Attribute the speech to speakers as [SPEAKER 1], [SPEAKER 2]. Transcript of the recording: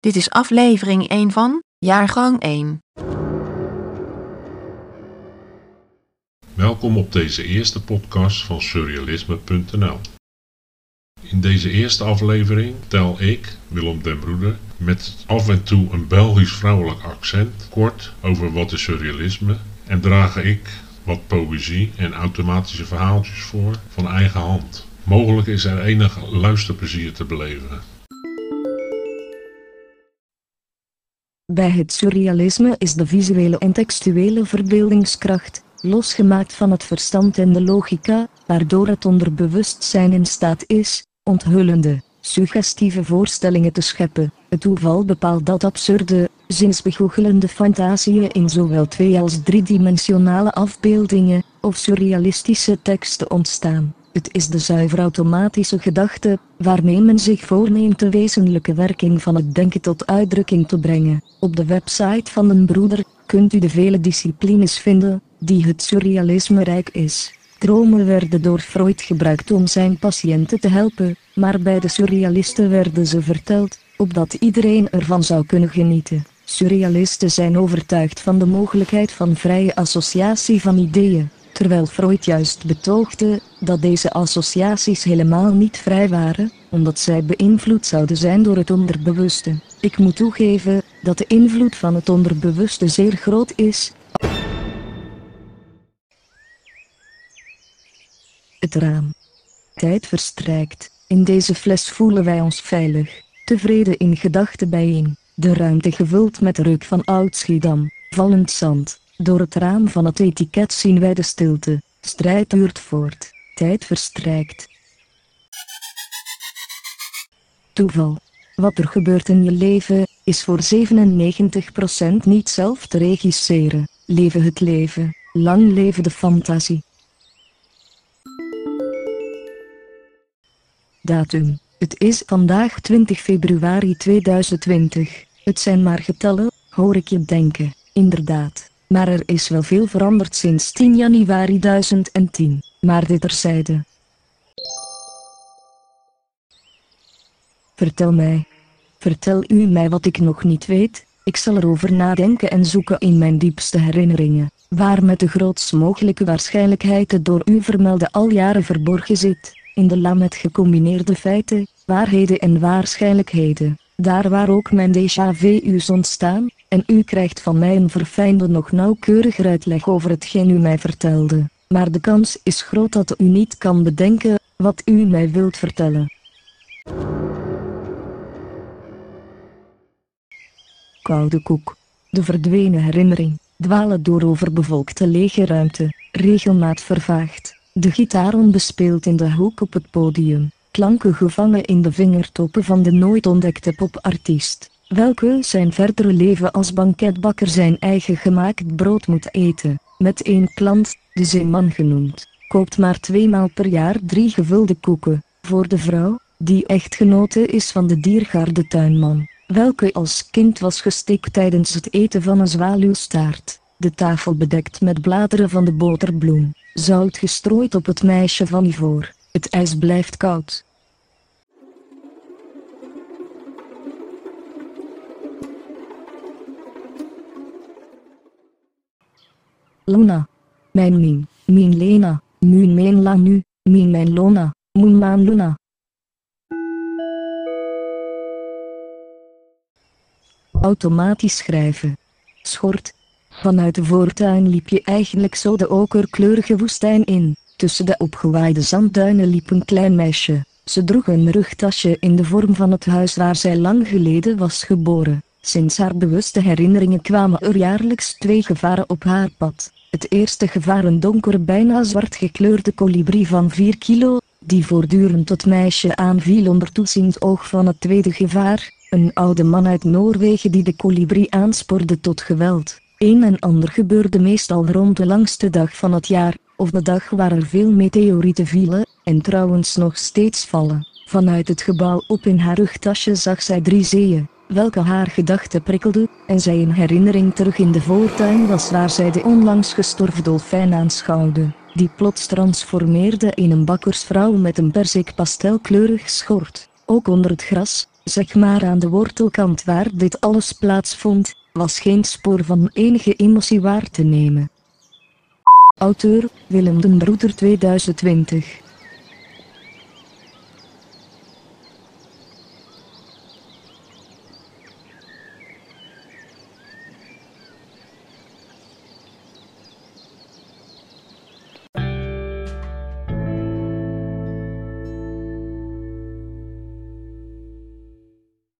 [SPEAKER 1] Dit is aflevering 1 van Jaargang 1.
[SPEAKER 2] Welkom op deze eerste podcast van surrealisme.nl. In deze eerste aflevering tel ik, Willem den Broeder, met af en toe een Belgisch vrouwelijk accent kort over wat is surrealisme en draag ik wat poëzie en automatische verhaaltjes voor van eigen hand. Mogelijk is er enig luisterplezier te beleven.
[SPEAKER 3] Bij het surrealisme is de visuele en textuele verbeeldingskracht, losgemaakt van het verstand en de logica, waardoor het onderbewustzijn in staat is, onthullende, suggestieve voorstellingen te scheppen. Het toeval bepaalt dat absurde, zinsbegoochelende fantasieën in zowel twee- als driedimensionale afbeeldingen, of surrealistische teksten ontstaan. Het is de zuiver automatische gedachte, waarmee men zich voorneemt de wezenlijke werking van het denken tot uitdrukking te brengen. Op de website van een broeder, kunt u de vele disciplines vinden, die het surrealisme rijk is. Dromen werden door Freud gebruikt om zijn patiënten te helpen, maar bij de surrealisten werden ze verteld, opdat iedereen ervan zou kunnen genieten. Surrealisten zijn overtuigd van de mogelijkheid van vrije associatie van ideeën, terwijl Freud juist betoogde dat deze associaties helemaal niet vrij waren, omdat zij beïnvloed zouden zijn door het onderbewuste. Ik moet toegeven dat de invloed van het onderbewuste zeer groot is. Het raam. Tijd verstrijkt. In deze fles voelen wij ons veilig, tevreden in gedachten bijeen. De ruimte gevuld met reuk van oud Schiedam, vallend zand. Door het raam van het etiket zien wij de stilte. Strijd duurt voort. Tijd verstrijkt. Toeval. Wat er gebeurt in je leven, is voor 97% niet zelf te regisseren. Leven het leven. Lang leven de fantasie. Datum. Het is vandaag 20 februari 2020. Het zijn maar getallen, hoor ik je denken. Inderdaad. Maar er is wel veel veranderd sinds 10 januari 2010. Maar dit terzijde. Vertel mij. Vertel u mij wat ik nog niet weet. Ik zal erover nadenken en zoeken in mijn diepste herinneringen, waar met de grootst mogelijke waarschijnlijkheid het door u vermelde al jaren verborgen zit, in de la met gecombineerde feiten, waarheden en waarschijnlijkheden, daar waar ook mijn déjà vu's ontstaan, en u krijgt van mij een verfijnde nog nauwkeuriger uitleg over hetgeen u mij vertelde, maar de kans is groot dat u niet kan bedenken, wat u mij wilt vertellen. Koude koek. De verdwenen herinnering, dwalen door overbevolkte lege ruimte, regelmaat vervaagd. De gitaar onbespeeld in de hoek op het podium, klanken gevangen in de vingertoppen van de nooit ontdekte popartiest, welke zijn verdere leven als banketbakker zijn eigen gemaakt brood moet eten, met één klant, de zeeman genoemd, koopt maar tweemaal per jaar drie gevulde koeken, voor de vrouw, die echtgenote is van de diergaarde tuinman welke als kind was gestikt tijdens het eten van een zwaluwstaart, de tafel bedekt met bladeren van de boterbloem, zout gestrooid op het meisje van ivoor, het ijs blijft koud. Luna. Mijn min, min Lena, min mijn la nu, min mijn Lona, min maan Luna. Automatisch schrijven. Schort. Vanuit de voortuin liep je eigenlijk zo de okerkleurige woestijn in. Tussen de opgewaaide zandduinen liep een klein meisje. Ze droeg een rugtasje in de vorm van het huis waar zij lang geleden was geboren. Sinds haar bewuste herinneringen kwamen er jaarlijks twee gevaren op haar pad. Het eerste gevaar een donkere bijna zwart gekleurde kolibrie van 4 kilo, die voortdurend het meisje aanviel onder toeziend oog van het tweede gevaar, een oude man uit Noorwegen die de kolibrie aanspoorde tot geweld. Een en ander gebeurde meestal rond de langste dag van het jaar, of de dag waar er veel meteorieten vielen, en trouwens nog steeds vallen. Vanuit het gebouw op in haar rugtasje zag zij drie zeeën, welke haar gedachten prikkelden, en zij een herinnering terug in de voortuin was waar zij de onlangs gestorven dolfijn aanschouwde, die plots transformeerde in een bakkersvrouw met een persik pastelkleurig schort. Ook onder het gras, zeg maar aan de wortelkant waar dit alles plaatsvond, was geen spoor van enige emotie waar te nemen. Auteur Willem den Broeder 2020